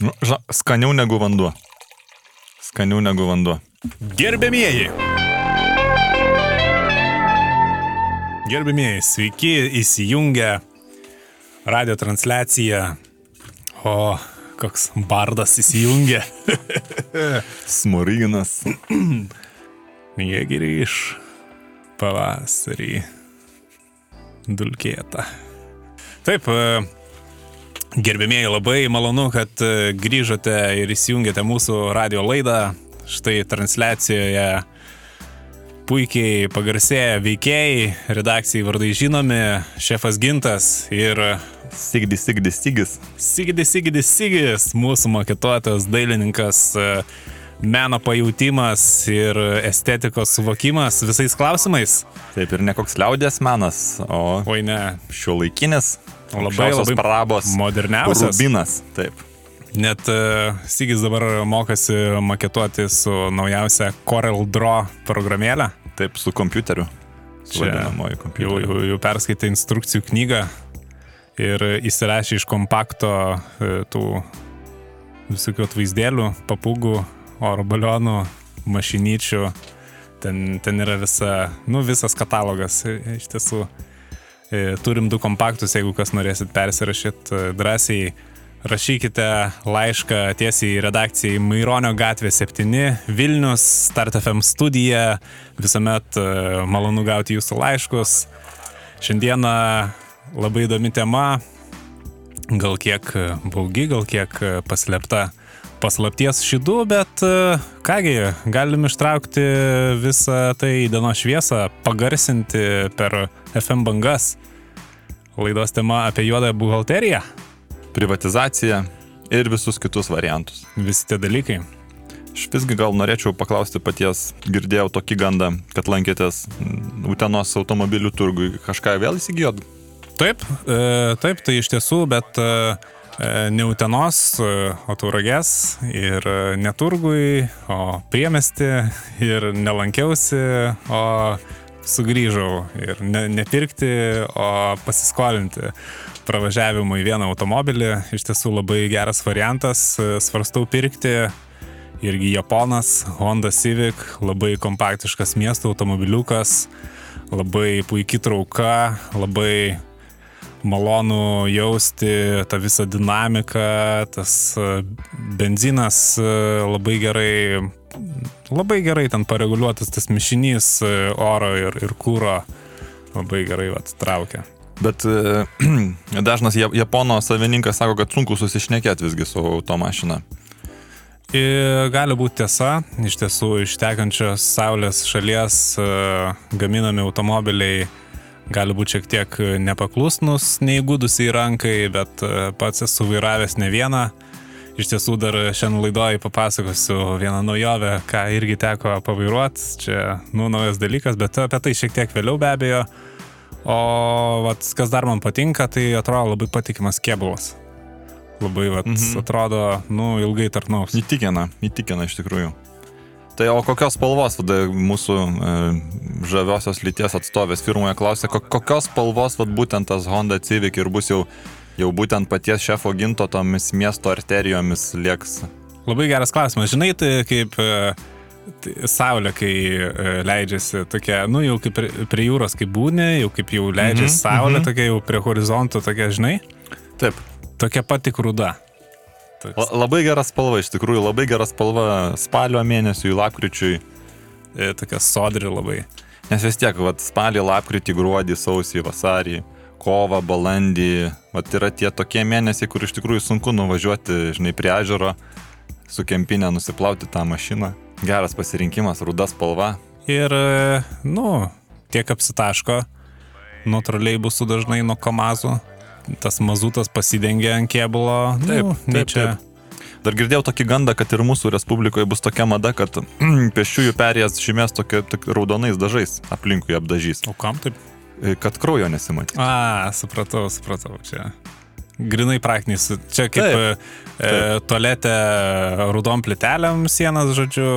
Nu, ža, skaniau negu vanduo. Skaniau negu vanduo. Gerbėmieji. Gerbėmieji, sveiki įsijungę radio transliaciją. O, koks bardas įsijungė. Smoriginas. Jie grįž pavasarį. Dulkėta. Taip, e, gerbėmieji, labai malonu, kad e, grįžote ir įsijungėte mūsų radio laidą. Štai transliacijoje puikiai pagarsėję veikėjai, redakcijai vardai žinomi, šefas Gintas ir Sigdis, Sigdis, Sigis. Sigidis, Sigidis, Sigis, mūsų maketuotas dailininkas, e, meno pajūtimas ir estetikos suvokimas visais klausimais. Taip ir ne koks liaudės menas, o Oi ne, šio laikinis. Labai, labai prabos. moderniausias. Rubinas. Taip. Net uh, Sigis dabar mokosi maketuoti su naujausia Corel Draw programėlė. Taip, su kompiuteriu. Su vadinamoju Jau, kompiuteriu. jau, jau perskaitė instrukcijų knygą ir įsirašė iš kompakto e, tų visokių atvaizdėlių, papūgų, oro balionų, mašinyčių. Ten, ten yra visa, nu, visas katalogas. E, Iš tiesų, e, turim du kompaktus, jeigu kas norėsit persirašyti e, drąsiai. Rašykite laišką tiesiai į redakciją į Maironio gatvė 7, Vilnius, Start FM studija. Visuomet e, malonu gauti jūsų laiškus. Šiandieną labai įdomi tema, gal kiek baugi, gal kiek paslėpta paslapties šydų, bet e, kągi, galim ištraukti visą tai į dienos šviesą, pagarsinti per FM bangas. Laidos tema apie juodą buhalteriją. Privatizacija ir visus kitus variantus. Visi tie dalykai. Aš visgi gal norėčiau paklausti paties, girdėjau tokį gandą, kad lankėtės mm, Utenos automobilių turgui, kažką vėl įsigijot? Taip, e, taip, tai iš tiesų, bet e, e, ne Utenos, e, o Tauragės ir e, neturgui, o priemesti ir nelankiausi, o sugrįžau ir ne, nepirkti, o pasiskolinti pravažiavimui vieną automobilį. Iš tiesų labai geras variantas, svarstau pirkti. Irgi Japonas, Honda Civic, labai kompaktiškas miesto automobiliukas, labai puikiai trauka, labai malonu jausti tą visą dinamiką, tas e, benzinas e, labai gerai, labai gerai ten pareguliuotas tas mišinys e, oro ir, ir kūro, labai gerai atitraukia. Bet dažnas Ja- Japono savininkas sako, kad sunku susišnekėti visgi su automašina. Ir gali būti tiesa, iš tiesų iš tekančios saulės šalies gaminami automobiliai gali būti šiek tiek nepaklusnus, neįgūdus į rankai, bet e, pats esu vairavęs ne vieną. Iš tiesų dar šiandien laidoje papasakosiu vieną naujovę, ką irgi teko pavairuoti. Čia, nu, naujas dalykas, bet apie tai šiek tiek vėliau be abejo. O vat, kas dar man patinka, tai atrodo labai patikimas kėbulas. Labai, vat, mhm. atrodo, nu, ilgai tarnaus. Įtikina, įtikina iš tikrųjų. Tai o kokios spalvos tada mūsų e, žaviosios lyties atstovės firmoje klausė, ko, kokios spalvos vat, būtent tas Honda Civic ir bus jau, jau būtent paties šefo ginto tomis miesto arterijomis lieks. Labai geras klausimas. Žinai, tai kaip e, tai saulė, kai e, leidžiasi tokia, nu jau kaip prie, prie jūros, kai būni, jau kaip jau leidžiasi Mhm, saulė, mhm. tokia jau prie horizonto, tokia, žinai, Taip. tokia pati krūda. La, labai gera spalva, iš tikrųjų, labai gera spalva spalio mėnesiui, lapkričiui. E, tokia sodri labai. Nes vis tiek, vat, spalį, lapkritį, gruodį, sausį, vasarį, kovą, balandį, vat, yra tie tokie mėnesiai, kur iš tikrųjų sunku nuvažiuoti, žinai, prie ežero, su kempinė nusiplauti tą mašiną. Geras pasirinkimas, ruda spalva. Ir, e, nu, tiek apsitaško, natūraliai bus dažnai nuo kamazų. Tas mazutas pasidengia ant kėbulo. Taip, nu, taip, čia. Dar girdėjau tokį gandą, kad ir mūsų Respublikoje bus tokia mada, kad pešiųjų perėjas žymės tokia, tokia raudonais dažais aplinkui apdažys, O kam taip? e, kad kraujo nesimatys. A, supratau, supratau, čia. Grinai praktinis. Čia kaip Taip, taip, e, tualete rudom plytelėm sienas, žodžiu,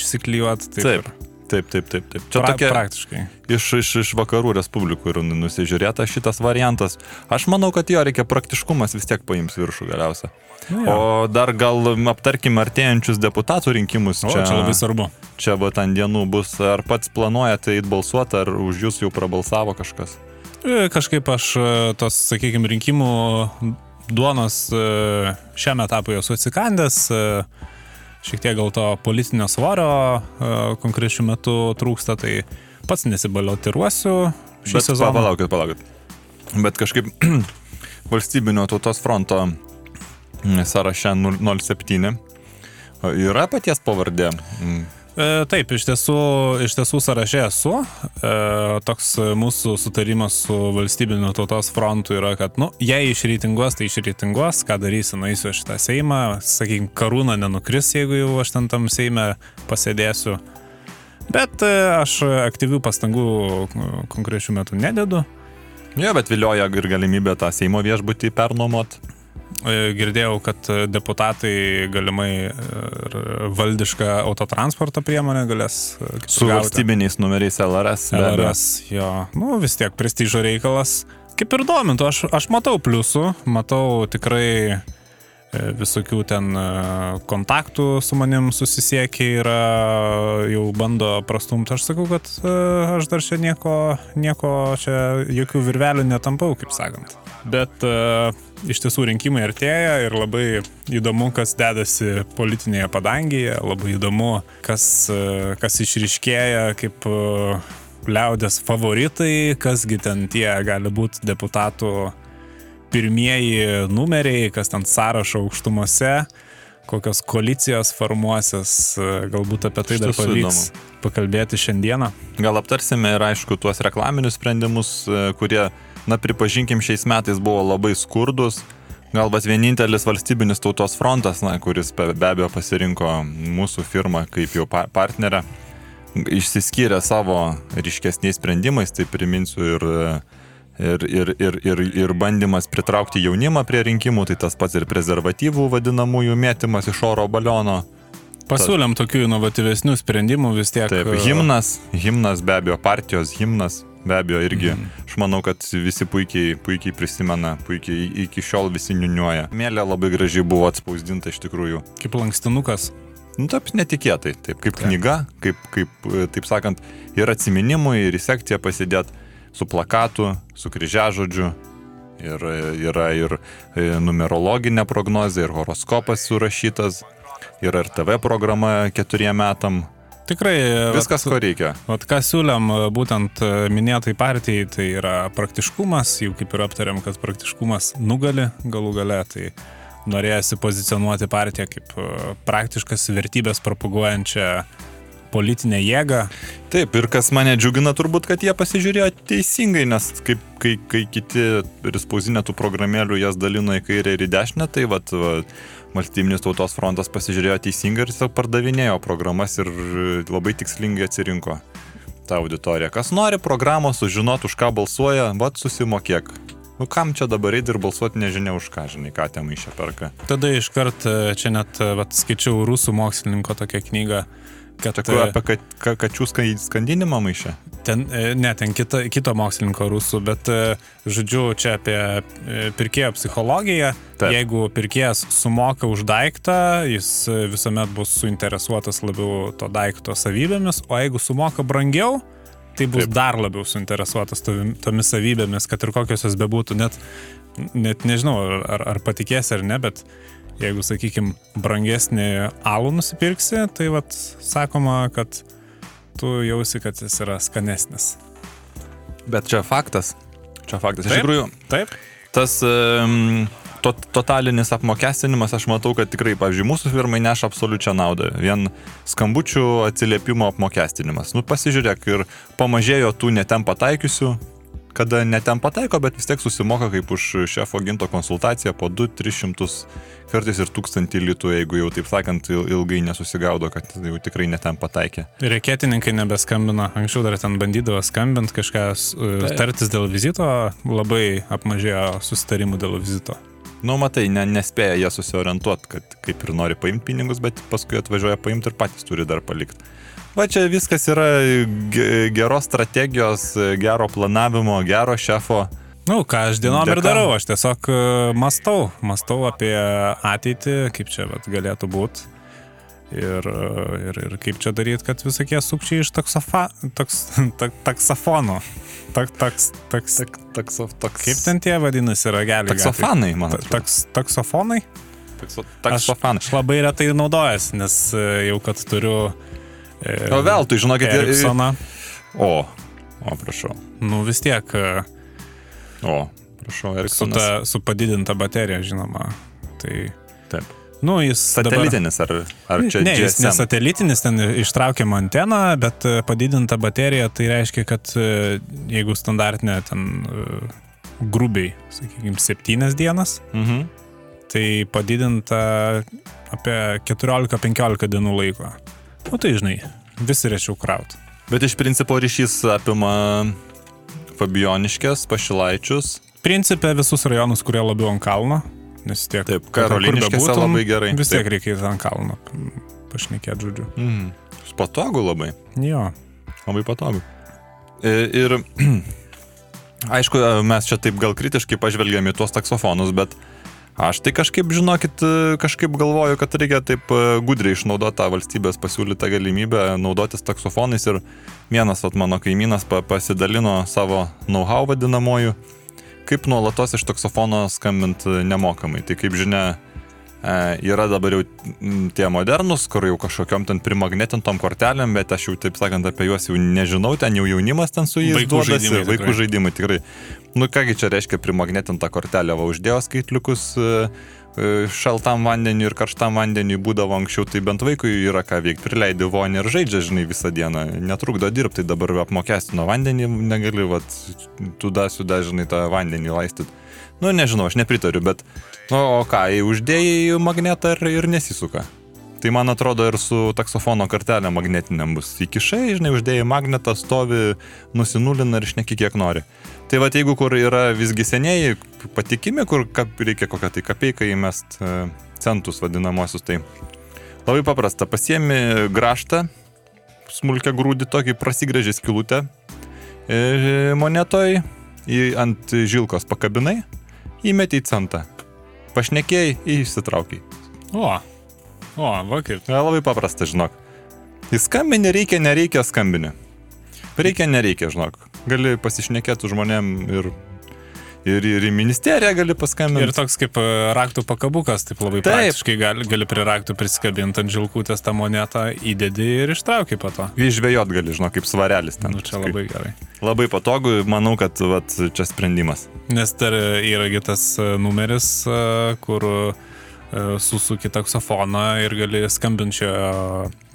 išsiklijuot. Taip. Taip. Taip, taip, taip, taip. Čia Pra, tokia Praktiškai. iš, iš, iš vakarų respublikų ir nusižiūrėta šitas variantas. Aš manau, kad jo reikia praktiškumas vis tiek paims viršų galiausia. Nu, jo. O dar gal aptarkim artėjančius deputatų rinkimus. O, čia labai svarbu. Čia va ant dienų bus, ar pats planuojate eiti balsuoti, ar už jūs jau prabalsavo kažkas? E, Kažkaip aš e, tos, sakykime, rinkimų duonos e, šiam etapui esu atsikandęs. e, Šiek tiek gal to politinio svorio e, konkrečiu metu trūksta, tai pats nesibalotiruosiu šį Bet sezoną. palaukit, palaukit. Bet kažkaip valstybinio tautos fronto mm, sąraše 07 yra paties pavardė. E, Taip, iš tiesų, iš tiesų sąraše esu. E, toks mūsų sutarimas su valstybinio tautos frontu yra, kad, nu, jei išreitinguos, tai išreitinguos, ką darysi, nueisiu aš tą Seimą, sakykime, karūna nenukris, jeigu jau aš ten tam Seime pasėdėsiu. Bet e, aš aktyvių pastangų konkrečių metų nededu. Jo, bet vilioja ir galimybė tą Seimo viešbutį pernuomot. E, Girdėjau, kad deputatai galimai e, valdišką autotransporto priemonę galės e, Su gauti. valstybiniais numeriais LRS. LRS, jo, nu vis tiek prestižo reikalas. Kaip ir domintų, aš, aš matau pliusų, matau tikrai e, visokių ten e, kontaktų su manim susisiekia ir jau bando prastumti. Aš sakau, kad e, aš dar čia nieko, nieko čia jokių virvelių netampau, kaip sakant. Bet e, iš tiesų rinkimai artėja ir labai įdomu, kas dedasi politinėje padangėje, labai įdomu, kas, kas išriškėja kaip liaudės favoritai, kasgi ten tie gali būti deputatų pirmieji numeriai, kas ten sąrašo aukštumose, kokios koalicijos formuosis, e, galbūt apie tai Iš dar pavyks pakalbėti šiandieną. Gal aptarsime ir aišku tuos reklaminius sprendimus, e, kurie, na pripažinkim, šiais metais buvo labai skurdus. Galbūt vienintelis valstybinis tautos frontas, na, kuris be be abejo pasirinko mūsų firmą kaip jau pa- partnerę, išsiskyrė savo ryškesniais sprendimais, tai priminsiu ir, ir, ir, ir, ir, ir bandymas pritraukti jaunimą prie rinkimų, tai tas pats ir prezervatyvų vadinamųjų mėtymas iš oro baliono. Pasiūlėm tokių inovatyvesnių sprendimų vis tiek. Taip, e, himnas, himnas be abejo, partijos himnas, be abejo irgi. Mhm. Aš manau, kad visi puikiai, puikiai prisimena, puikiai iki šiol visi niuniuoja. Mėlė labai gražiai buvo atspausdinta iš tikrųjų. Kaip lankstinukas. Nu, taip netikėtai, taip kaip knyga, kaip, kaip, e, taip sakant, ir atsiminimui, ir į sekciją pasidėt su plakatu, su kryžiažodžiu. Ir e, yra ir e, numerologinė prognozė, ir horoskopas surašytas, ir RTV programa keturiem metam. Tikrai. e, Viskas, vat- ko reikia. Vat ką siūliam būtent minėtai partijai, tai yra praktiškumas, jau kaip ir aptarėm, kad praktiškumas nugali galų gale, tai norėjusi pozicionuoti partiją kaip praktiškas vertybės propaguojančią politinę jėgą. Taip, ir kas mane džiugina turbūt, kad jie pasižiūrėjo teisingai, nes kaip, kai, kai kiti ir spausinę tų programėlių jas dalino į kairę ir į dešinę, tai vat, va, valstybinis tautos frontas pasižiūrėjo teisingai ir tiesiog pardavinėjo programas ir labai tikslingai atsirinko tą auditoriją. Kas nori programos sužinoti, už ką balsuoja, vat susimokėk. Nu kam čia dabar eiti ir balsuoti nežinia už ką, žinai, ką ten maišė perka. Tada iškart e, čia net e, vat, skaičiau rusų mokslininko tokią knygą, kad Čia kur apie ka, ka, kačių skandinimą maišė? Ten, e, ne, ten kita, kito mokslininko rusų, bet, e, žodžiu, čia apie e, pirkėjo psichologiją. Taip. Jeigu pirkėjas sumoka už daiktą, jis visuomet bus suinteresuotas labiau to daikto savybėmis, o jeigu sumoka brangiau, tai bus Taip. Dar labiau suinteresuotas tomis savybėmis, kad ir kokios jos bebūtų. Net, net nežinau, ar, ar patikėsi ar ne, bet jeigu, sakykime, brangesnį alų nusipirksi, tai vat sakoma, kad tu jausi, kad jis yra skanesnis. Bet čia faktas. Čia faktas. Iš Taip. tikrųjų, Taip? tas um, to, totalinis apmokestinimas, aš matau, kad tikrai, pavyzdžiui, mūsų firmai neša absoliučią naudą. Vien skambučių atsiliepimo apmokestinimas. Nu, pasižiūrėk, ir pamažėjo tų netem pataikiusių, kada netem pataiko, bet vis tiek susimoka kaip už šefo ginto konsultaciją po 2-300, kartais ir 1000 litų, jeigu jau, taip sakant, il- ilgai nesusigaudo, kad jau tikrai netem pataikė. Reketininkai nebeskambina. Anksčiau dar ten bandydavo skambinti kažką, Taip. tartis dėl vizito, labai apmažėjo susitarimų dėl vizito. Nu, matai, ne, nespėja jie susiorientuoti, kad kaip ir nori paimti pinigus, bet paskui atvažiuoja paimti ir patys turi dar palikti. Va čia viskas yra ge- geros strategijos, gero planavimo, gero šefo. Nu, ką aš dienom ir Dėka. darau, aš tiesiog e, mastau, mastau apie ateitį, kaip čia vat, galėtų būti. Ir, ir, ir kaip čia daryti, kad visokie sukčiai iš taksofa, taks, tak, taksofono. Tak, taks, taks, Tak, takso, taks, kaip ten tie vadinasi rageliai? Taksofanai, man. Taks, taksofonai? Takso, Aš, taksofanai. aš labai retai naudojas, nes e, jau kad turiu... E, O veltui, žinokit, Eriksoną. O, o, prašau. Nu vis tiek e, O, prašau, su, Eriksonas. ta, su padidinta baterija, žinoma. Tai, Taip. nu, jis... dabar- Satelitinis ar, ar čia ne, jis GSM? nesatelitinis, ten ištraukiama antena, bet e, padidinta baterija, tai reiškia, kad e, jeigu standartinė ten e, grubiai, sakykime, 7 dienas, Mhm. tai padidinta apie 14-15 dienų laiko. O tai žinai, visi rečiau kraut. Bet iš principo ryšys apima Fabioniškės, Pašilaičius. Principė visus rajonus, kurie labiau ant kalno, nes tiek... Taip, ir Karoliniškėse labai gerai. Vis tiek reikia ant kalno pašnekėti, žodžiu. Mm. Patogu labai. Jo. Labai patogu. I- Ir aišku, mes čia taip gal kritiškai pažvelgiam į tuos taksofonus, bet aš tai kažkaip, žinokit, kažkaip galvoju, kad reikia taip e, gudriai išnaudoti tą valstybės pasiūlytą galimybę naudotis taksofonais ir vienas vat, mano kaimynas pa- pasidalino savo know-how vadinamoju, kaip nuolatos iš taksofono skambinti nemokamai. Tai kaip žinia, E, Yra dabar jau tie modernus, kur jau kažkokiam ten primagnetintom kortelėm, bet aš jau taip sakant apie juos jau nežinau, ten jau jaunimas ten su jais Vaikų duodasi, žaidimai tikrai. vaikų žaidimai tikrai. Nu kągi čia reiškia primagnetinta kortelė, va uždėjo skaitliukus e, e, šaltam vandeniu ir karštam vandeniu būdavo anksčiau, tai bent vaikui yra ką veikti, prileidai vonį ir žaidžia, žinai, visą dieną, netrukdo dirbti, tai dabar apmokestino vandenį, negali, va, tu da, suda, žinai, tą vandenį laistyti. Nu, nežinau, aš nepritariu, bet, nu, o ką, uždėjai magnetą ir, ir nesisuka. Tai man atrodo ir su taksofono kartelė magnetiniam bus. Įkišai, žinai, uždėjai magnetą, stovi, nusinulina ir šneki kiek nori. Tai va, jeigu kur yra visgi senieji, patikimi, kur reikia kokią tai kapeiką įmest e, centus vadinamosius, tai labai paprasta. Pasiemi graštą, smulkę grūdį tokį, prasigrėžė skilutę e, monetoj, ant žilkos pakabinai, įmeti į centą. Pašnekėjai, išsitraukiai. O, o, va kaip. Ja, labai paprasta, žinok. Įskambini reikia, nereikia skambini. Reikia, nereikia, žinok. Gali pasišnekėti žmonėm ir, ir, ir į ministeriją gali paskambinti. Ir toks kaip e, raktų pakabukas, taip labai Taip. praktiškai gali, gali prie raktų prisikabinti ant žilkutės tą monetą, įdedi ir ištrauki po to. Išvėjot gali, žinok, kaip svarelis ten. Nu, čia labai gerai. Labai patogu, manau, kad vat, čia sprendimas. Nes dar yra tas e, numeris, e, kur susuki taksofoną ir gali skambinti čia.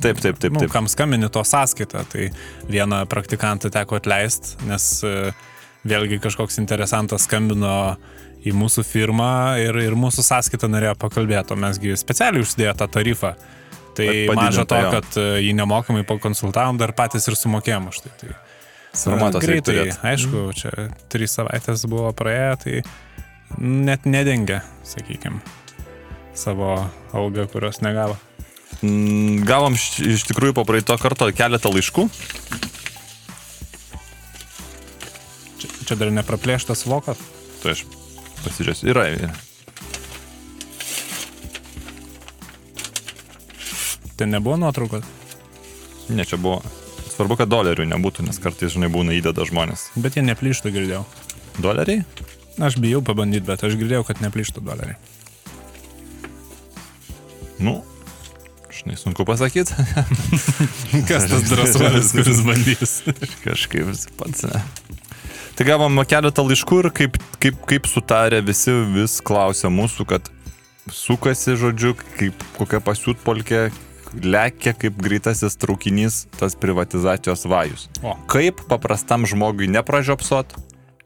Taip, taip, taip, nu, taip. Kam skambini to sąskaitą, tai vieną praktikantą teko atleisti, nes e, vėlgi kažkoks interesantas skambino į mūsų firmą ir, ir mūsų sąskaitą norėjo pakalbėti, o mesgi specialiai užsidėjo tą tarifą. Tai maža to, kad e, jį nemokamai pakonsultavom, dar patys ir sumokėjom už tai. tai Formatas greitai, aišku, čia trys savaitės buvo praėję, tai net nedengia, sakykime, savo algą, kurios negavo. Mm, Gavom iš, iš tikrųjų po praeito karto keletą laiškų. Čia, čia dar nepraplėštas vokas. Tai aš pasižiūrėsiu. Yra. Ten nebuvo nuotraukos. Ne, čia buvo. Svarbu, kad dolerių nebūtų, nes kartais, žinai, būna įdeda žmonės. Bet jie neplyštų, girdėjau. Doleriai? Aš bijau pabandyti, bet aš girdėjau, kad neplyštų doleriai. Nu, žinai, sunku pasakyti. Kas tas drąsuolis, kuris bandys? Kažkaip pats ne. Tai gavom keletą laiškų ir kaip, kaip, kaip sutarė visi vis klausė mūsų, kad sukasi, žodžiu, kaip kokia pasiūtpolkė, lekia kaip greitasis traukinys tas privatizacijos vajus. O. Kaip paprastam žmogui nepražiopsot,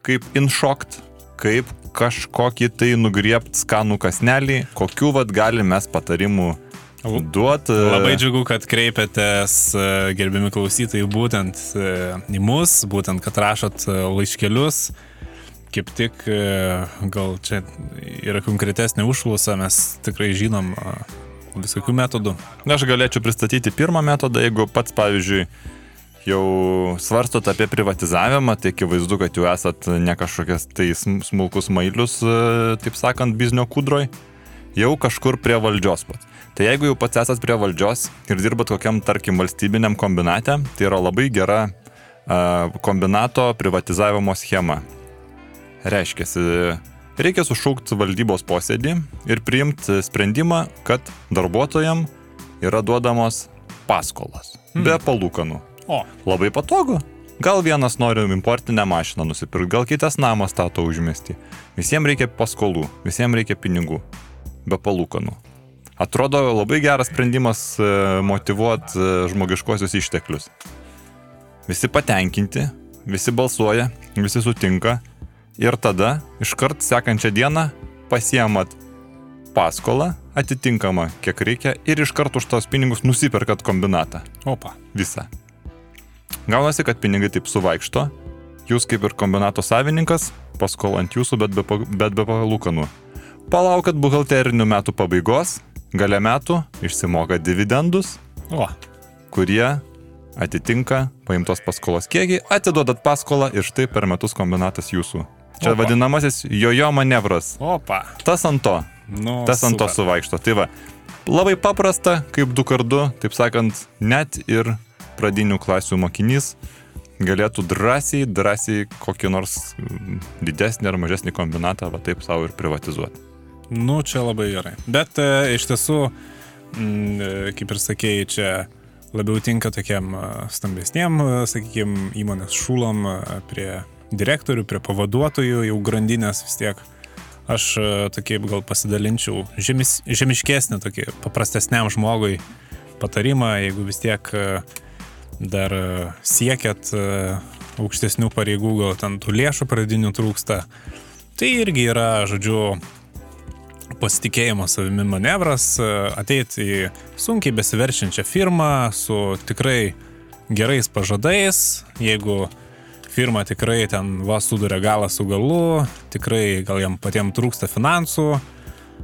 kaip inšokt, kaip kažkokį tai nugriebt skanų kasnelį, kokiu vad galim mes patarimų duoti. Labai džiugu, kad kreipiatės, e, gerbiami klausytojai, būtent e, į mus, būtent, kad rašot e, laiškelius. kaip tik e, gal čia yra konkretesnė užklausa, mes tikrai žinom e, visokių metodų. Aš galėčiau pristatyti pirmą metodą, jeigu pats, pavyzdžiui, jau svarstot apie privatizavimą, tai akivaizdu, kad jau esat ne kažkokias tai smulkus mailius, e, taip sakant, biznio kūdroj, jau kažkur prie valdžios pats. Tai jeigu jau pats esat prie valdžios ir dirbat kokiam, tarkim, valstybiniam kombinate, tai yra labai gera kombinato privatizavimo schema. Reiškia, reikia sušaukti valdybos posėdį ir priimti sprendimą, kad darbuotojams yra duodamos paskolas hmm. be palūkanų. O. Labai patogu. Gal vienas nori importinę mašiną nusipirkti, gal kitas namą stato užmesti. Visiems reikia paskolų, visiems reikia pinigų. Be palūkanų. Atrodo labai geras sprendimas e, motivuoti e, žmogiškosius išteklius. Visi patenkinti, visi balsuoja, visi sutinka ir tada iškart sekančią dieną pasiemat paskolą atitinkamą, kiek reikia ir iškart už tos pinigus nusiperkat kombinatą. Opa. Visą. Gaunasi, kad pinigai taip suvaikšto, jūs kaip ir kombinato savininkas, paskola ant jūsų, bet be, bet be palūkanų. Palaukat buhalterinių metų pabaigos, gale metų išsimoka dividendus, o. kurie atitinka paimtos paskolos kiekį, atiduodat paskolą ir štai per metus kombinatas jūsų. Čia Opa. vadinamasis jojo manevras. Opa. Tas ant to. Nu, tas ant to suvaikšto. Tai va, labai paprasta, kaip du kartu, taip sakant, net ir pradinių klasių mokinys galėtų drąsiai, drąsiai kokį nors mm, didesnį ar mažesnį kombinatą va taip savo ir privatizuoti. Nu, čia labai gerai. Bet e, iš tiesų, m, mm, e, kaip ir sakėjai, čia labiau tinka tokiam e, stambesniem, e, sakykime, įmonės šūlam prie direktorių, prie pavaduotojų, jau grandinės vis tiek. Aš tokį gal pasidalinčiau žemis, žemiškesnį, tokį paprastesniam žmogui patarimą, jeigu vis tiek dar siekėt e, aukštesnių pareigų, gal ten tų lėšų pradinių trūksta. Tai irgi yra, žodžiu, pasitikėjimo savimi manevras, e, ateiti į sunkiai besiverčiančią firmą su tikrai gerais pažadais, jeigu firma tikrai ten va suduria galą su galu, tikrai gal jam patiems trūksta finansų,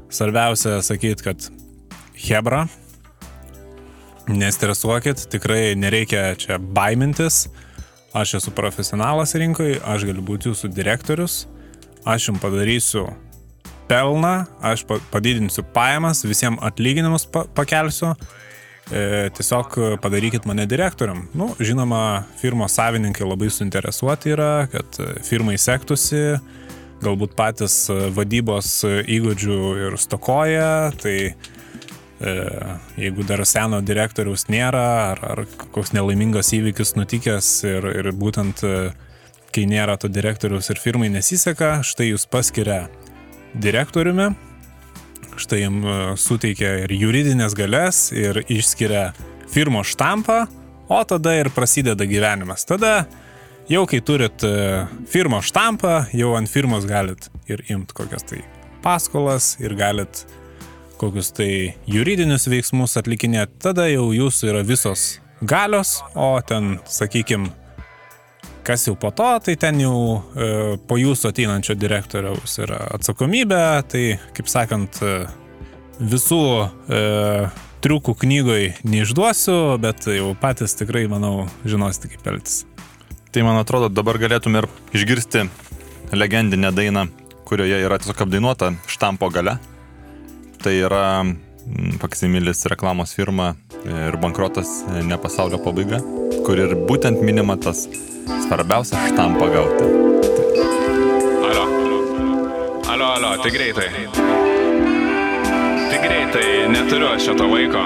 svarbiausia sakyti, kad Hebra, Nestresuokit, tikrai nereikia čia baimintis. Aš esu profesionalas rinkoje, aš galiu būti jūsų direktorius, aš jums padarysiu pelną, aš padidinsiu pajamas, visiems atlyginimus pakelsiu. E, tiesiog padarykit mane direktorium. Nu, žinoma, firmos savininkai labai suinteresuoti yra, kad firmai sektųsi, galbūt patys vadybos įgūdžių ir stokoja, tai E, jeigu dar seno direktoriaus nėra, ar, ar koks nelaimingas įvykis nutikęs ir, ir būtent e, kai nėra to direktoriaus ir firmai nesiseka, štai jūs paskiria direktoriumi, štai jums e, suteikia ir juridinės galės, ir išskiria firmos štampą, o tada ir prasideda gyvenimas. Tada jau kai turit firmos štampą, jau ant firmos galit ir imti kokias tai paskolas ir galit kokius tai juridinius veiksmus atlikinėti, tada jau jūsų yra visos galios, o ten, sakykime, kas jau po to, tai ten jau e, po jūsų ateinančio direktoriaus yra atsakomybė, tai, kaip sakant, e, visų e, triukų knygoj neišduosiu, bet jau patys tikrai, manau, žinosite, kaip elgtis. Tai man atrodo, dabar galėtume ir išgirsti legendinę dainą, kurioje yra tiesiog apdainuota štampo gale tai yra Faksimilis mm, reklamos firma ir bankrotas e, ne pasaulio pabaiga, kur ir būtent minima tas svarbiausia štampą gauti. Alio, alio, alio, tai greitai. Tai greitai, neturiu aš šito vaiko.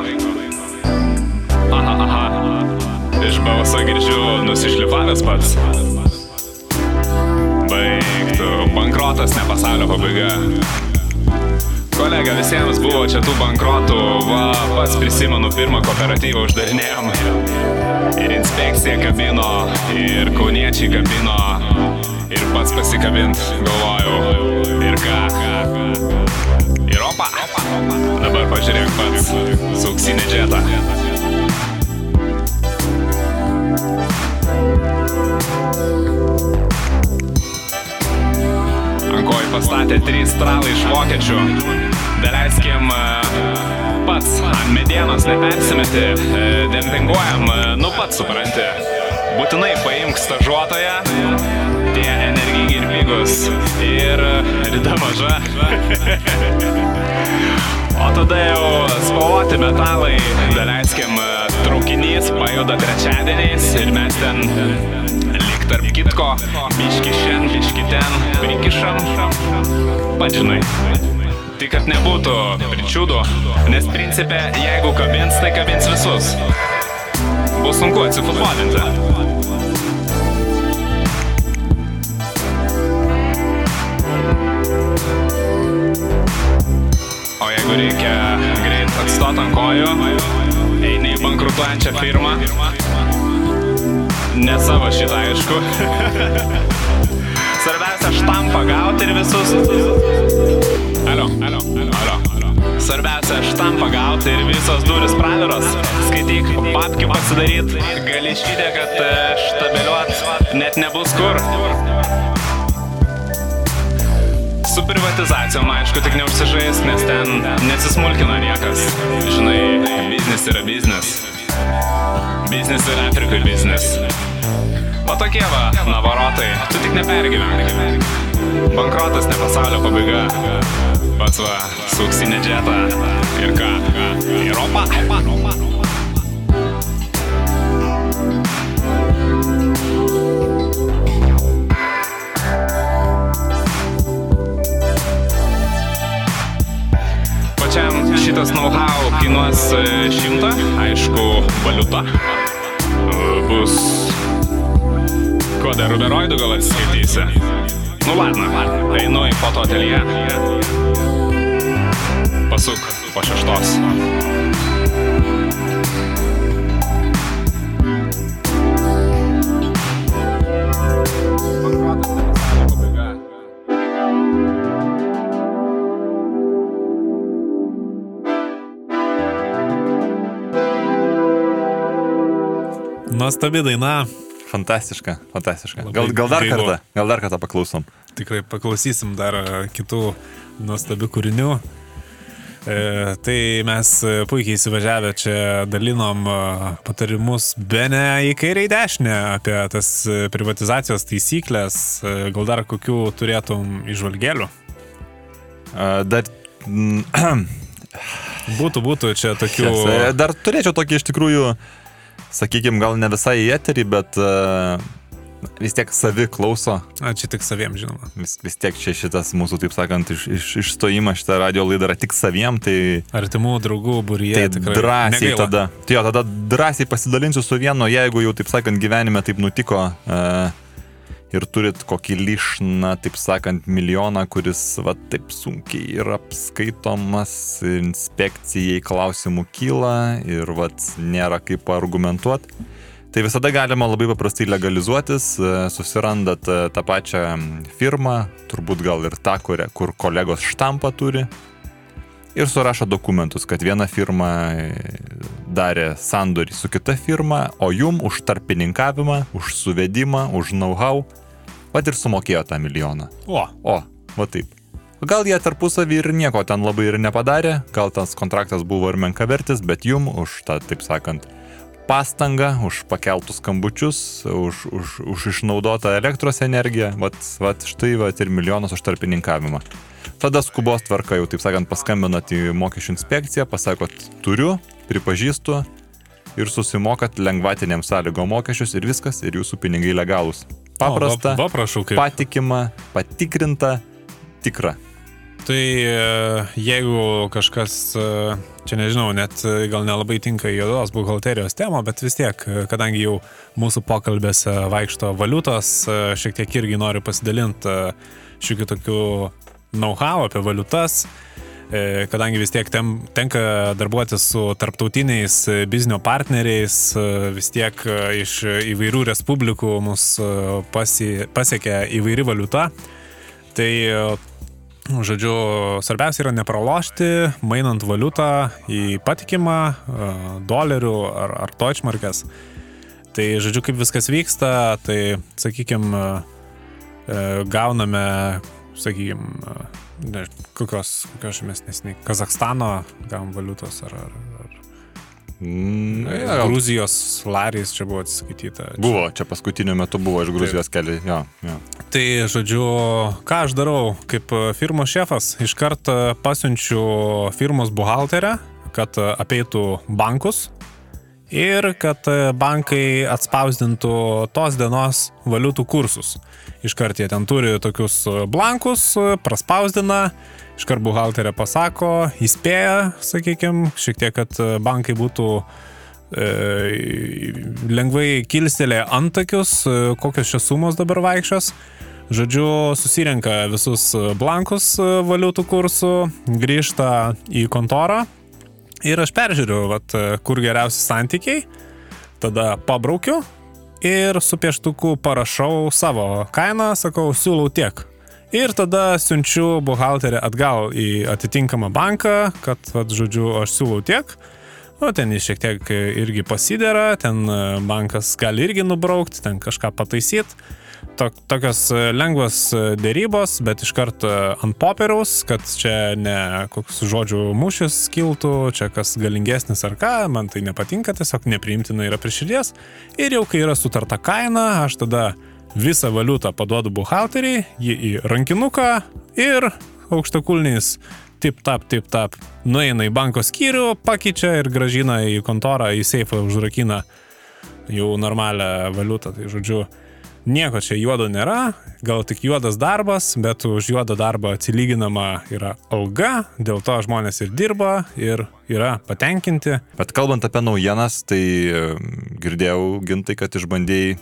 Aha, aha. Iš balso girdžiu nusišlipavęs pats. Baigtų, bankrotas ne pasaulio pabaiga. Kolega, visiems buvo čia tų bankrotų, va, pats prisimenu, pirmą kooperatyvą uždarinėjom. Ir inspekcija kabino, ir kauniečiai kabino, ir pats pasikabint, galvojau, ir ką. Ir opa, dabar pažiūrėk pats, su auksinė džeta. pastatė trys stralai iš vokiečių. Daleiskim, e, pats ant medienos nepersimeti, e, dempinguojam, e, nu pats supranti. Būtinai paimk stažuotoją, tie energingi ir pigus ir rida maža. O tada jau spalvoti metalai, daleiskim, traukinys pajuda trečiadieniais ir mes ten tarp kitko, biški šen, biški ten, prikišam, pažinai. Tik kad nebūtų pričiūdų, nes principė, jeigu kabins, tai kabins visus. Bus sunku atsifutbolinti. O jeigu reikia greit atstot ant kojų, eini į bankrutuojančią firmą. Ne savo šitą, aišku. Svarbiausia štampą gauti ir visus. Alio, alio, alio, alio. Svarbiausia štampą gauti ir visos duris praviros. Skaityk, papkių pasidaryt. Gali išvydę, kad e, štabeliuot net nebus kur. Su privatizacijom, aišku, tik neužsižais, nes ten nesismulkina niekas. Žinai, biznis yra biznis. Biznis yra Afrikai biznis. O tokie va, navarotai, tu tik nepergyvenk. Bankrotas ne pasaulio pabaiga. Pats va, suksinė džetą. Ir ką? Į Europą? Pačiam šitas know-how kainuos e, šimtą, aišku, valiuta. E, Bus... Ko dar ruberoidų gal atsiskaitysi? Nu, ladna, einu į fotoatelję. Pasuk po šeštos. Nuostabi daina. Fantastiška, fantastiška. Labai Gal, gal dar gaivu. kartą, gal dar kartą paklausom. Tikrai paklausysim dar e, kitų nuostabių kūrinių. E, tai mes e, puikiai įsivažiavę čia dalinom e, patarimus be ne į kairę į dešinę apie tas privatizacijos taisyklės. Gal dar kokių turėtum išvalgėlių? Dar, mm, Būtų, būtų čia tokių... Tiesa, dar turėčiau tokį iš tikrųjų, sakykime, gal ne visai į eterį, bet uh, vis tiek savi klauso. A, čia tik saviem, žinoma. Vis, vis tiek čia šitas mūsų, taip sakant, iš, iš, išstojimas šitą radio laidą yra tik saviem, tai, Artimų draugų būryje. tai tikrai drąsiai negaila. tada. Tai jo, tada drąsiai pasidalinsiu su vienu, jeigu jau, taip sakant, gyvenime taip nutiko uh, ir turit kokį lišną, taip sakant, milijoną, kuris va taip sunkiai yra apskaitomas, inspekcijai klausimų kyla ir va nėra kaip argumentuoti. Tai visada galima labai paprastai legalizuotis, susirandat e, tą pačią firmą, turbūt gal ir tą, kur, kur kolegos štampą turi, ir surašo dokumentus, kad viena firma e, darė sandorį su kita firma, o jum už tarpininkavimą, už suvedimą, už know-how, vad ir sumokėjo tą milijoną. O, O, va taip. Gal jie tarpusavį ir nieko ten labai ir nepadarė, gal tas kontraktas buvo ir menkavertis, bet jum už tą, taip sakant, pastangą, už pakeltus skambučius, už, už, už išnaudotą elektros energiją, vat, vat štai vat ir milijonas už tarpininkavimą. Tada skubos tvarka jau, taip sakant, paskambinat į mokesčių inspekciją, pasakot, turiu, pripažįstu ir susimokat lengvatiniam sąlygom mokesčius ir viskas, ir jūsų pinigai legalūs. Paprasta, Va, va prašau, kaip. patikima, patikrinta, tikra. Tai e, jeigu kažkas, e, čia nežinau, net e, gal nelabai tinka juodos buhalterijos temą, bet vis tiek, kadangi jau mūsų pokalbėse vaikšto valiutos, šiek tiek irgi noriu pasidalinti šiokių tokių know-how apie valiutas, e, kadangi vis tiek tem, tenka darbuotis su tarptautiniais e, biznio partneriais, e, vis tiek iš įvairių respublikų mus pasi, pasiekia įvairi valiuta. Tai Žodžiu, svarbiausia yra nepralošti, mainant valiutą į patikimą dolerių ar, ar točmarkės. Tai, žodžiu, kaip viskas vyksta, tai, sakykime, gauname sakykime, nežinau, kokios, kokios žemesnės, Kazakstano gavom valiutos ar, ar, ar Mm, ja, gal Gruzijos larys čia buvo atsiskaityta. Čia. buvo, čia paskutiniu metu buvo iš Gruzijos keli, jo, jo. Tai, žodžiu, ką aš darau kaip e, firmos šefas, iš karto pasiunčiu firmos buhalterę, kad e, apeitų bankus ir kad e, bankai atspausdintų tos dienos valiutų kursus. Iš karto jie ten turi tokius blankus, praspausdina, iškart buhalterė pasako, įspėja, sakykime, šiek tiek, kad bankai būtų e, lengvai kilstelė antakius, e, kokios šios sumos dabar vaikščios. Žodžiu, susirenka visus blankus e, valiutų kursų, grįžta į kontorą ir aš peržiūriu, vat, kur geriausi santykiai, tada pabraukiu ir su pieštuku parašau savo kainą, sakau, siūlau tiek. Ir tada siunčiu buhalterį atgal į atitinkamą banką, kad, vad, žodžiu, aš siūlau tiek. O ten jis šiek tiek irgi pasidera, ten bankas gali irgi nubraukti, ten kažką pataisyti. Tok, tokios lengvos dėrybos, bet iš karto ant popieriaus, kad čia ne koks žodžių mūšis kiltų, čia kas galingesnis ar ką, man tai nepatinka, tiesiog nepriimtina yra prieširties. Ir jau kai yra sutarta kaina, aš tada visą valiutą paduodu buhalteriai, jį į rankinuką ir aukštakulniais tip tap, tip tap, nueina į banko skyrių, pakeičia ir gražina į kontorą, į seifą užrakina jau normalią valiutą. Tai žodžiu, nieko čia juodo nėra, gal tik juodas darbas, bet už juodą darbą atsilyginama yra alga, dėl to žmonės ir dirba, ir yra patenkinti. Bet kalbant apie naujienas, tai girdėjau gintai, kad išbandėjai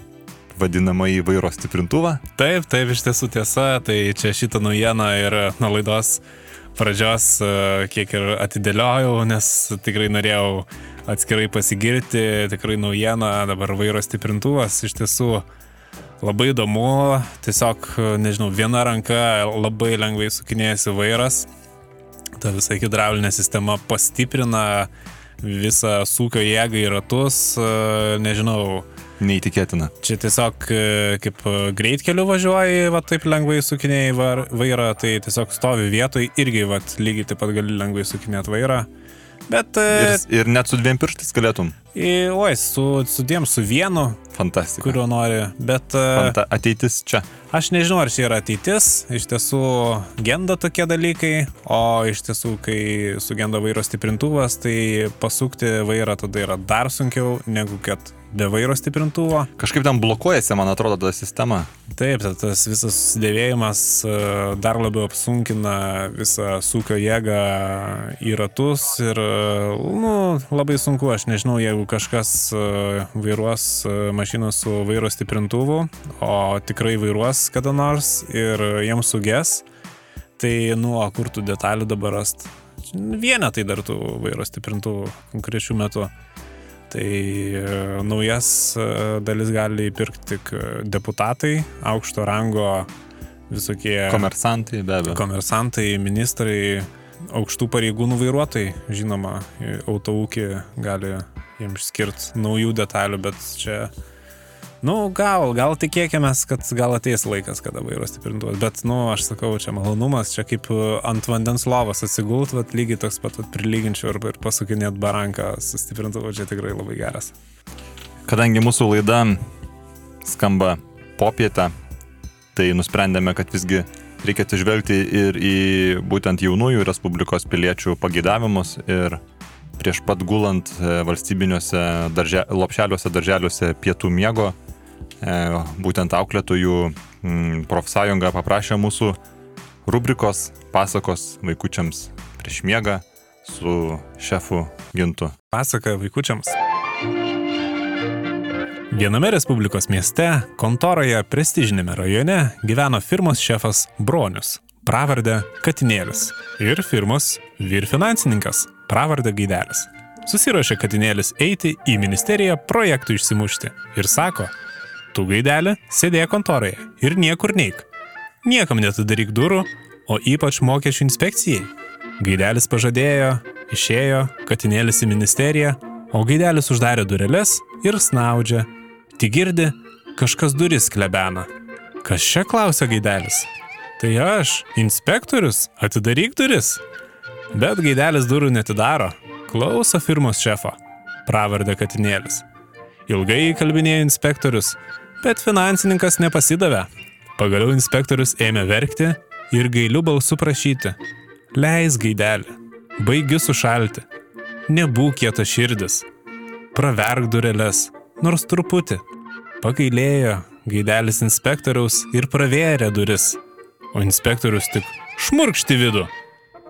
vadinamąjį vairo stiprintuvą. Taip, taip, iš tiesų tiesa, tai čia šitą naujieną ir nuo laidos pradžios e, kiek ir atidėliojau, nes tikrai norėjau atskirai pasigirti, tikrai naujieną, dabar vairo stiprintuvas iš tiesų labai įdomu, tiesiog, nežinau, viena ranka labai lengvai sukinėjasi vairas, ta visa hidraulinė sistema pastiprina visą sūkio jėgą į ratus, e, nežinau, Neįtikėtina. Čia tiesiog e, kaip greitkeliu važiuoji, va taip lengvai sukinėjai vairą, tai tiesiog stovi vietoj irgi, va lygiai taip pat gali lengvai sukinėti vairą. Bet... Ir, ir net su dviem pirštais galėtum. Oi, su, su dviem, su vienu. Fantastika. Kurio nori. Bet... e, Fanta ateitis čia. Aš nežinau, ar čia yra ateitis, iš tiesų genda tokie dalykai, o iš tiesų, kai sugenda vairo stiprintuvas, tai pasukti vairą tada yra dar sunkiau negu kad be vairo stiprintuvo. Kažkaip ten blokuojasi, man atrodo, ta sistema. Taip, tai tas visas dėvėjimas e, dar labiau apsunkina visą sūkio jėgą į ratus ir, e, nu, labai sunku, aš nežinau, jeigu kažkas e, vairuos mašiną su vairo stiprintuvu, o tikrai vairuos kada nors ir jiems suges, tai, nu, kur tų detalių dabar rast? Vienetai dar tų vairo stiprintuvų konkrečių metų. Tai e, naujas e, dalis gali įpirkti tik e, deputatai, aukšto rango visokie Komersantai, be abejo. komersantai, ministrai, aukštų pareigūnų vairuotojai, žinoma, autoūkį gali jiems skirti naujų detalių, bet čia, nu, gal, gal tikėkime, kad gal ateis laikas, kada vairo stiprintuvas, bet, nu, aš sakau, čia malonumas, čia kaip e, ant vandens lovas atsigult, bet lygiai toks pat vat prilyginčiau ir, ir pasukinėt baranką su stiprintuvu, čia tikrai labai geras. Kadangi mūsų laida skamba popietę, tai nusprendėme, kad visgi reikia atsižvelgti ir į būtent jaunųjų Respublikos piliečių pageidavimus ir prieš pat gulant e, valstybiniuose darže, lopšeliuose, darželiuose pietų miego, būtent auklėtojų mm, profsąjunga paprašė mūsų rubrikos pasakos vaikučiams prieš miegą su šefu Gintu. Pasaka vaikučiams. Viename Respublikos mieste, kontoroje prestižinėme rajone gyveno firmos šefas Bronius, pravardę Katinėlis ir firmos vyrfinansininkas, pravardę Gaidelis. Susirašė Katinėlis eiti į ministeriją projektų išsimušti ir sako, tu Gaidelį sėdėk kontoroje ir niekur neik. Niekam netidaryk durų, o ypač mokesčių inspekcijai. Gaidelis pažadėjo, išėjo, Katinėlis į ministeriją, o Gaidelis uždarė dureles ir snaudžia. Tik girdi, kažkas duris klebena. Kas čia klausia Gaidelis? Tai aš, inspektorius, atidaryk duris. Bet gaidelis durų netidaro. Klauso firmos šefo. Pravardė katinėlis. Ilgai įkalbinėjo inspektorius, bet finansininkas nepasidavė. Pagaliau inspektorius ėmė verkti ir gailiu balsu prašyti. Leis gaidelį. Baigiu sušalti. Nebūk kieto širdis. Praverk dureles, nors truputį. Pagailėjo gaidelis inspektoriaus ir pravėrė duris. O inspektorius tik šmurkšti vidų.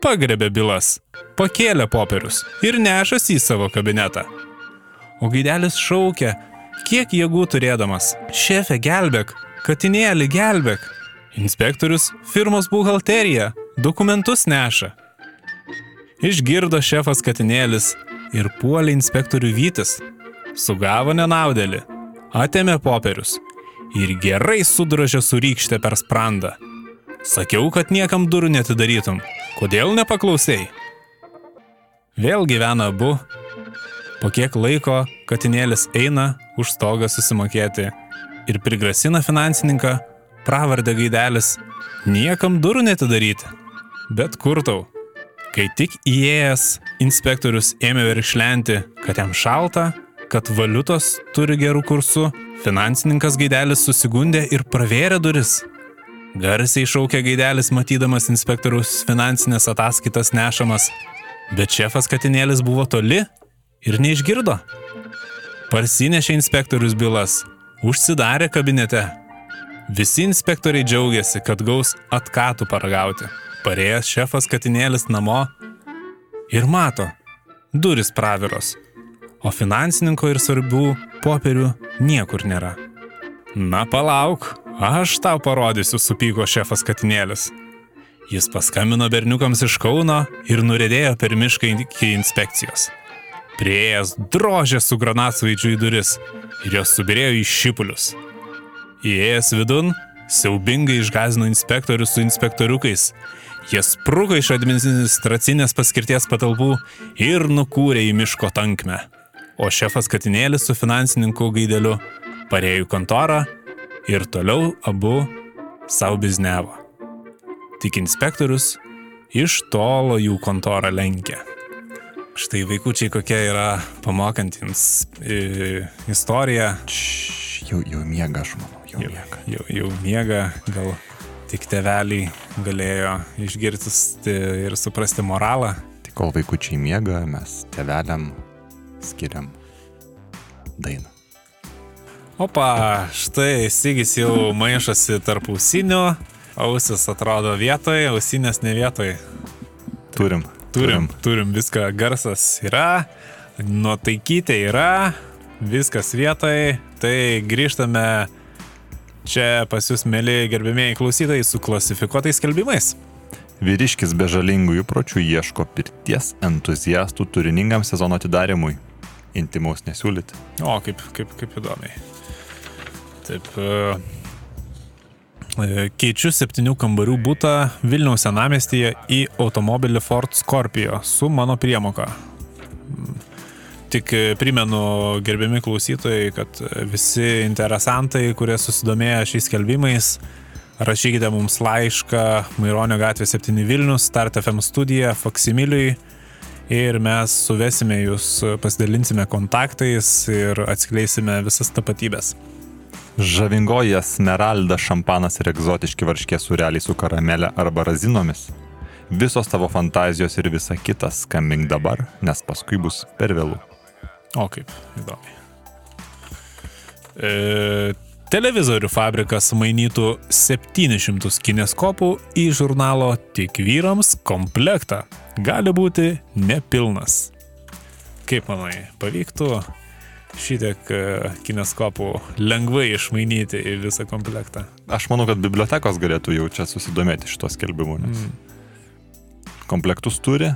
Pagrebė bylas, pakėlė popierius ir nešas į savo kabinetą. O gaidelis šaukė, kiek jėgų turėdamas. Šefė, gelbėk, katinėlį, gelbėk. Inspektorius firmos buhalterija, dokumentus neša. Išgirdo šefas katinėlis ir puolė inspektorių vytis. Sugavo nenaudėlį, atėmė popierius ir gerai sudrožė su rykšte per sprandą. Sakiau, kad niekam durų netidarytum. Kodėl nepaklausai? Vėl gyvena abu. Po kiek laiko katinėlis eina už stogą susimokėti ir prigrasina finansininką, pravardę gaidelis, niekam durų netidaryti. Bet kur tau? Kai tik įėjęs, inspektorius ėmė verkšlenti, kad jam šalta, kad valiutos turi gerų kursų, finansininkas gaidelis susigundė ir pravėrė duris. Garsiai šaukė gaidelis, matydamas inspektoriaus finansinės ataskaitas nešamas, bet šefas katinėlis buvo toli ir neišgirdo. Parsinešė inspektorius bylas, užsidarė kabinete. Visi inspektoriai džiaugiasi, kad gaus atkatų paragauti. Parėjęs šefas katinėlis namo ir mato, duris praviros, o finansininko ir svarbių popierių niekur nėra. Na palauk, aš tau parodysiu, supyko šefas katinėlis. Jis paskambino berniukams iš Kauno ir nurėdėjo per mišką iki inspekcijos. Prieėjęs drožė su granatsvaidžiu į duris ir jos subirėjo į šipulius. Įėjęs vidun, siaubingai išgazino inspektorius su inspektoriukais. Jie spruko iš administracinės paskirties patalpų ir nukūrė į miško tankmę. O šefas katinėlis su finansininku gaideliu parėjo į kontorą ir toliau abu savo biznevo. Tik inspektorius iš tolo jų kontorą lenkė. Štai vaikučiai kokia yra pamokantins istorija. Č, jau, jau miega, aš manau, jau, jau miega. Jau, jau miega, gal tik teveliai galėjo išgirsti ir suprasti moralą. Tik kol vaikučiai miega, mes teveliam skiriam dainą. Opa, štai Sigis jau maišosi tarp ausinių, ausis atrodo vietoje, ausinės ne vietoje. Turim. Turim, turim viską, garsas yra, nuotaikytė yra, viskas vietoje, tai grįžtame čia pas jūs, mėly gerbėmėjai klausytojai, su klasifikuotais skelbimais. Vyriškis be žalingų įpročių ieško pirties entuziastų turiningam sezono atidarimui. Intimaus nesiūlyti. O, kaip, kaip, kaip įdomiai. Taip. E, e, Keičiu septynių kambarių būtą Vilniaus senamestyje į automobilį Ford Scorpio su mano priemoka. Tik e, primenu, gerbiami klausytojai, kad visi interesantai, kurie susidomėjo šiais skelbimais, rašykite mums laišką Maironio gatvė 7 Vilnius, Start FM studija, Faksimiliui ir mes suvesime jūs, pasidalinsime kontaktais ir atskleisime visas tapatybės. Žavingoji esmeralda, šampanas ir egzotiški varškė sureliai su karamelė arba razinomis. Visos tavo fantazijos ir visa kita skambink dabar, nes paskui bus per vėlų. O kaip, įdomiai. E, televizorių fabrikas mainytų 700 kineskopų į žurnalo Tik vyrams komplektą. Gali būti nepilnas. Kaip manai, pavyktų šitiek e, kineskopų lengvai išmainyti į visą komplektą? Aš manau, kad bibliotekos galėtų jau čia susidomėti šito skelbimu, nes Mm. komplektus turi,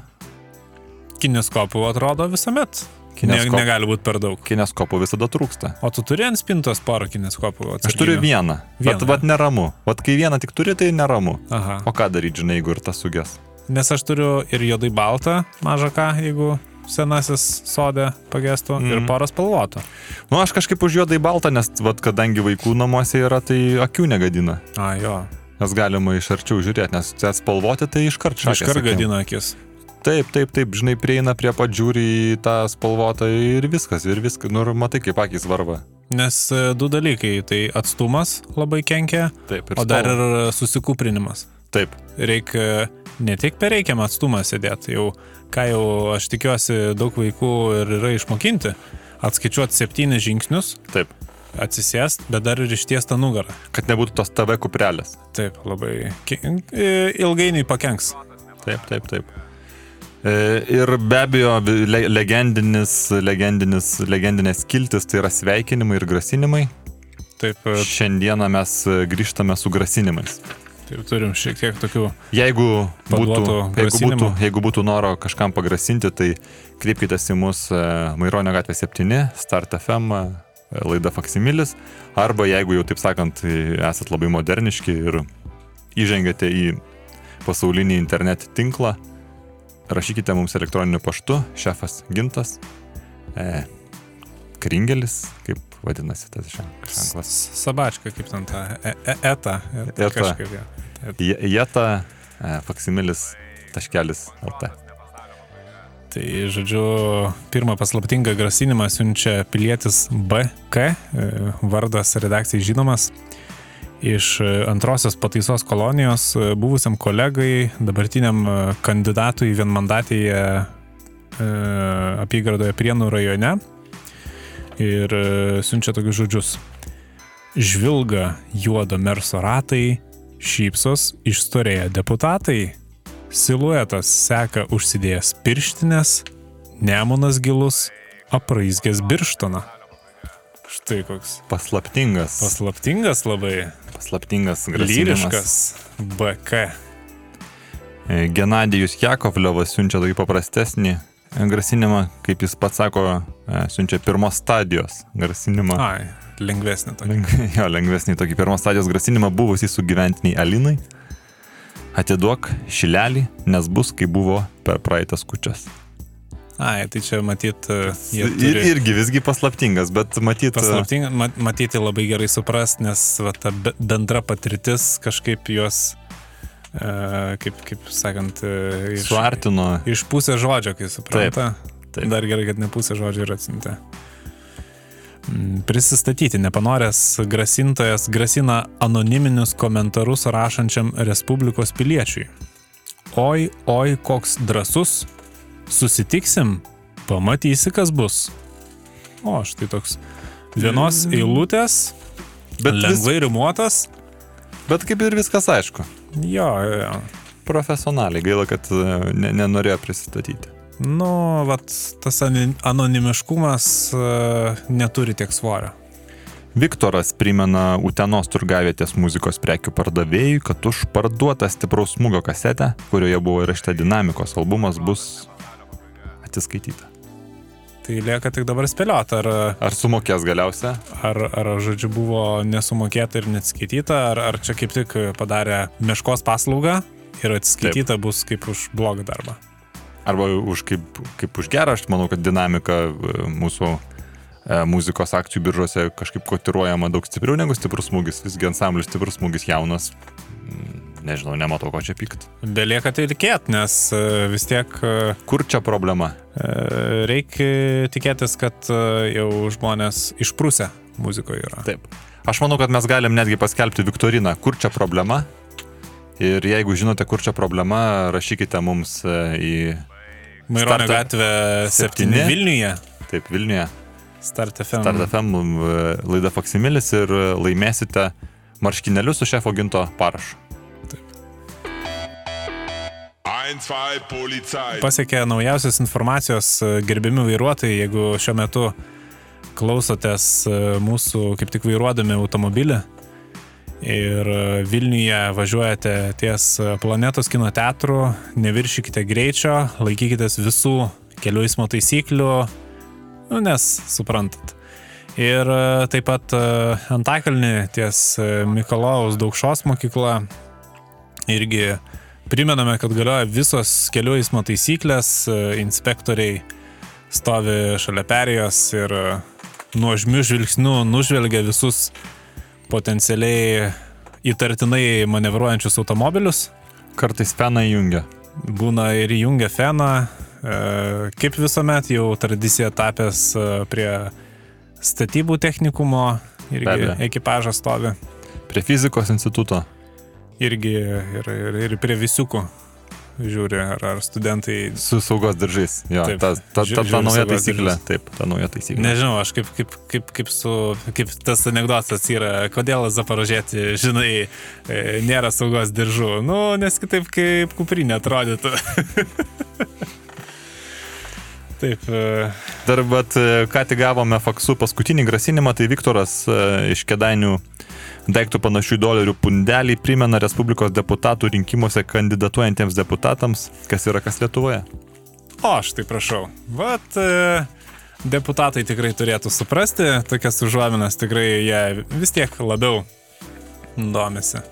Kineskopų atrodo visuomet. Kineskop- Ne, negali būti per daug. kineskopų visada trūksta. O tu turi ant spintos porą kineskopų? Aš turiu atsarginių? vieną. Vieną. Vat, vat neramu. Vat kai vieną tik turi, tai neramu. Aha. O ką daryti, žinai, jeigu ir tas suges? Nes aš turiu ir juodai baltą, mažą ką, jeigu senasis sodė pagestų, mm. ir Mhm. porą spalvotų. Nu, aš kažkaip už juodai baltą, nes vat, kadangi vaikų namuose yra, tai akių negadina. A, jo. jas galima iš arčiau žiūrėti, nes spalvoti tai iškart šakės. Iškart akim. gadina akis. Taip, taip, taip, žinai, prieina prie pat žiūri į tą spalvotą ir viskas, ir viskas, nu matai, kaip akis varva. Nes e, du dalykai - tai atstumas labai kenkia, Taip, o dar ir susikuprinimas. Taip, Reikia ne tik per reikiamą atstumą sėdėti, jau ką jau aš tikiuosi daug vaikų ir yra išmokinti, atskaičiuoti septynis žingsnius, taip, atsisėst, bet dar ir išties tą nugarą. kad nebūtų tos TV kuprelės. Taip, labai ilgainiui pakenks. Taip, taip, taip. E, Ir be abejo, legendinis, legendinis, legendinės kiltis tai yra sveikinimai ir grasinimai. Taip, e, Šiandieną mes e, grįžtame su grasinimais. Taip turim šiek tiek tokių. Jeigu būtų, jeigu, būtų, jeigu būtų noro kažkam pagrasinti, tai kreipkitės į mus e, Maironio gatvė 7, Start FM, e, laida Faksimilis, arba jeigu jau taip sakant e, esat labai moderniški ir įžengėte į pasaulinį internet tinklą, rašykite mums elektroniniu paštu, šefas Gintas, e, Kringelis, kaip vadinasi tas žen- ženklas. Sabačka, kaip ten ta e, e, eta. Eta. Kažkaip, ja. Je- Jeta, e, Faksimilis, taškelis LT. Tai, žodžiu, pirmą paslaptingą grasinimą siunčia pilietis BK, e, vardas redakcijai žinomas, iš e, antrosios pataisos kolonijos buvusiam kolegai, dabartiniam kandidatui vienmandatėje apygardoje Prienų rajone. Ir siunčia tokius žodžius. Žvilga juodo merso ratai, šypsos išstorėję deputatai, Siluetas seka užsidėjęs pirštinės, nemonas gilus, apraizgęs birštoną. Štai koks Paslaptingas. paslaptingas labai, paslaptingas lyriškas BK. E, Genadijus Jakovlevas siunčia tokį paprastesnį e, grasinimą, kaip jis pats sako, e, siunčia pirmos stadijos grasinimą. Ai, lengvesnė tokia. Leng, jo, lengvesnį tokį pirmos stadijos grasinimą buvusiai sugyventiniai Alinai. Atiduok šilelį, nes bus, kai buvo per praeitas kučias. Ai, tai čia matyt, e, Ir, irgi visgi paslaptingas, bet matyt, paslaptinga, ma- matyti labai gerai suprast, nes va, ta be- bendra patirtis kažkaip juos, e, kaip, kaip sakant, e, iš, suartino. iš pusės žodžio, kai supranta. taip. Dar gerai, kad ne pusė žodžio ir atsintė. Mm, Prisistatyti nepanoręs grasintojas grasina anoniminius komentarus rašančiam Respublikos piliečiui. Oi, oi, koks drasus, susitiksim, pamatysi, kas bus. O, štai toks vienos eilutės, Bet, vis, lengvai rimuotas. bet kaip ir viskas aišku. Jo, jo, jo. Profesionaliai, gaila, kad e, ne, nenorėjo prisistatyti. Nu, vat, tas anonimiškumas uh, neturi tiek svorio. Viktoras primena Utenos turgavietės muzikos prekių pardavėjui, kad už parduotą stipraus smūgio kasetę, kurioje buvo įrašta dinamikos albumas, bus atsiskaityta. Tai lieka tik dabar spėlioti, ar, Ar sumokės galiausia? ar, ar, žodžiu, buvo nesumokėta ir neatskaityta, ar, ar čia kaip tik padarė meškos paslaugą ir atskaityta Taip. bus kaip už blogą darbą. Arba už kaip, kaip už gerą, aš manau, kad dinamika e, mūsų e, muzikos akcijų biržose kažkaip kotiruojama daug stipriau negu stiprus smūgis. Visgi ansamblis stiprus smūgis jaunas. Mm, Nežinau, nematau ko čia pykt. Belieka tai tikėti, nes e, vis tiek Kur čia problema? reikia tikėtis, kad jau žmonės išprusę muzikoje yra. Taip. Aš manau, kad mes galim netgi paskelbti Viktoriną, kur čia problema. Ir jeigu žinote, kur čia problema, rašykite mums į... Maironio gatvė 7 septyni. Vilniuje. Taip, Vilniuje. Start FM. Start FM e, laida Faksimilis ir e, laimėsite marškinėlius su šefo ginto parašu. 1, 2, Polizei. Pasiekė naujausios informacijos e, gerbiami vairuotojai, jeigu šiuo metu klausotės mūsų kaip tik vairuodami automobilį ir e, Vilniuje važiuojate ties e, planetos kino teatru, neviršykite greičio, laikykitės visų kelių eismo taisyklių, nu, nes suprantat. Ir e, taip pat Antakalnį ties Mikalojaus Daukšos mokykla irgi primename, kad galioja visos kelių eismo taisyklės, inspektoriai stovi šalia perėjos ir nuožmių žvilgsnių nužvelgia visus potencialiai įtartinai manevruojančius automobilius. Kartais feną įjungia. Būna ir įjungia feną. E, Kaip visuomet jau tradicija tapęs e, prie statybų technikumo irgi ekipažas stovi. Prie fizikos instituto. Irgi ir, ir, ir prie visiukų žiūri, ar, ar studentai. Su saugos diržais. Jo, Taip. ta, ta, ta, ta žiūri nauja taisyklė. Taip, ta nauja taisyklė. Nežinau, aš kaip, kaip, kaip, kaip, su, kaip tas anegdotas yra, kodėl Zaporožėti, žinai, e, nėra saugos diržų. Nu, nes kitaip kaip kuprinė atrodytų. Taip. e, Dar, bet e, ką tik gavome faksu paskutinį grasinimą, tai Viktoras iš Kedainių daiktų panašių dolerių pundelį primena Respublikos deputatų rinkimuose kandidatuojantiems deputatams, kas yra kas Lietuvoje. O, aš tai prašau. Vat e, deputatai tikrai turėtų suprasti tokias užuominas, tikrai jie vis tiek labiau domisi.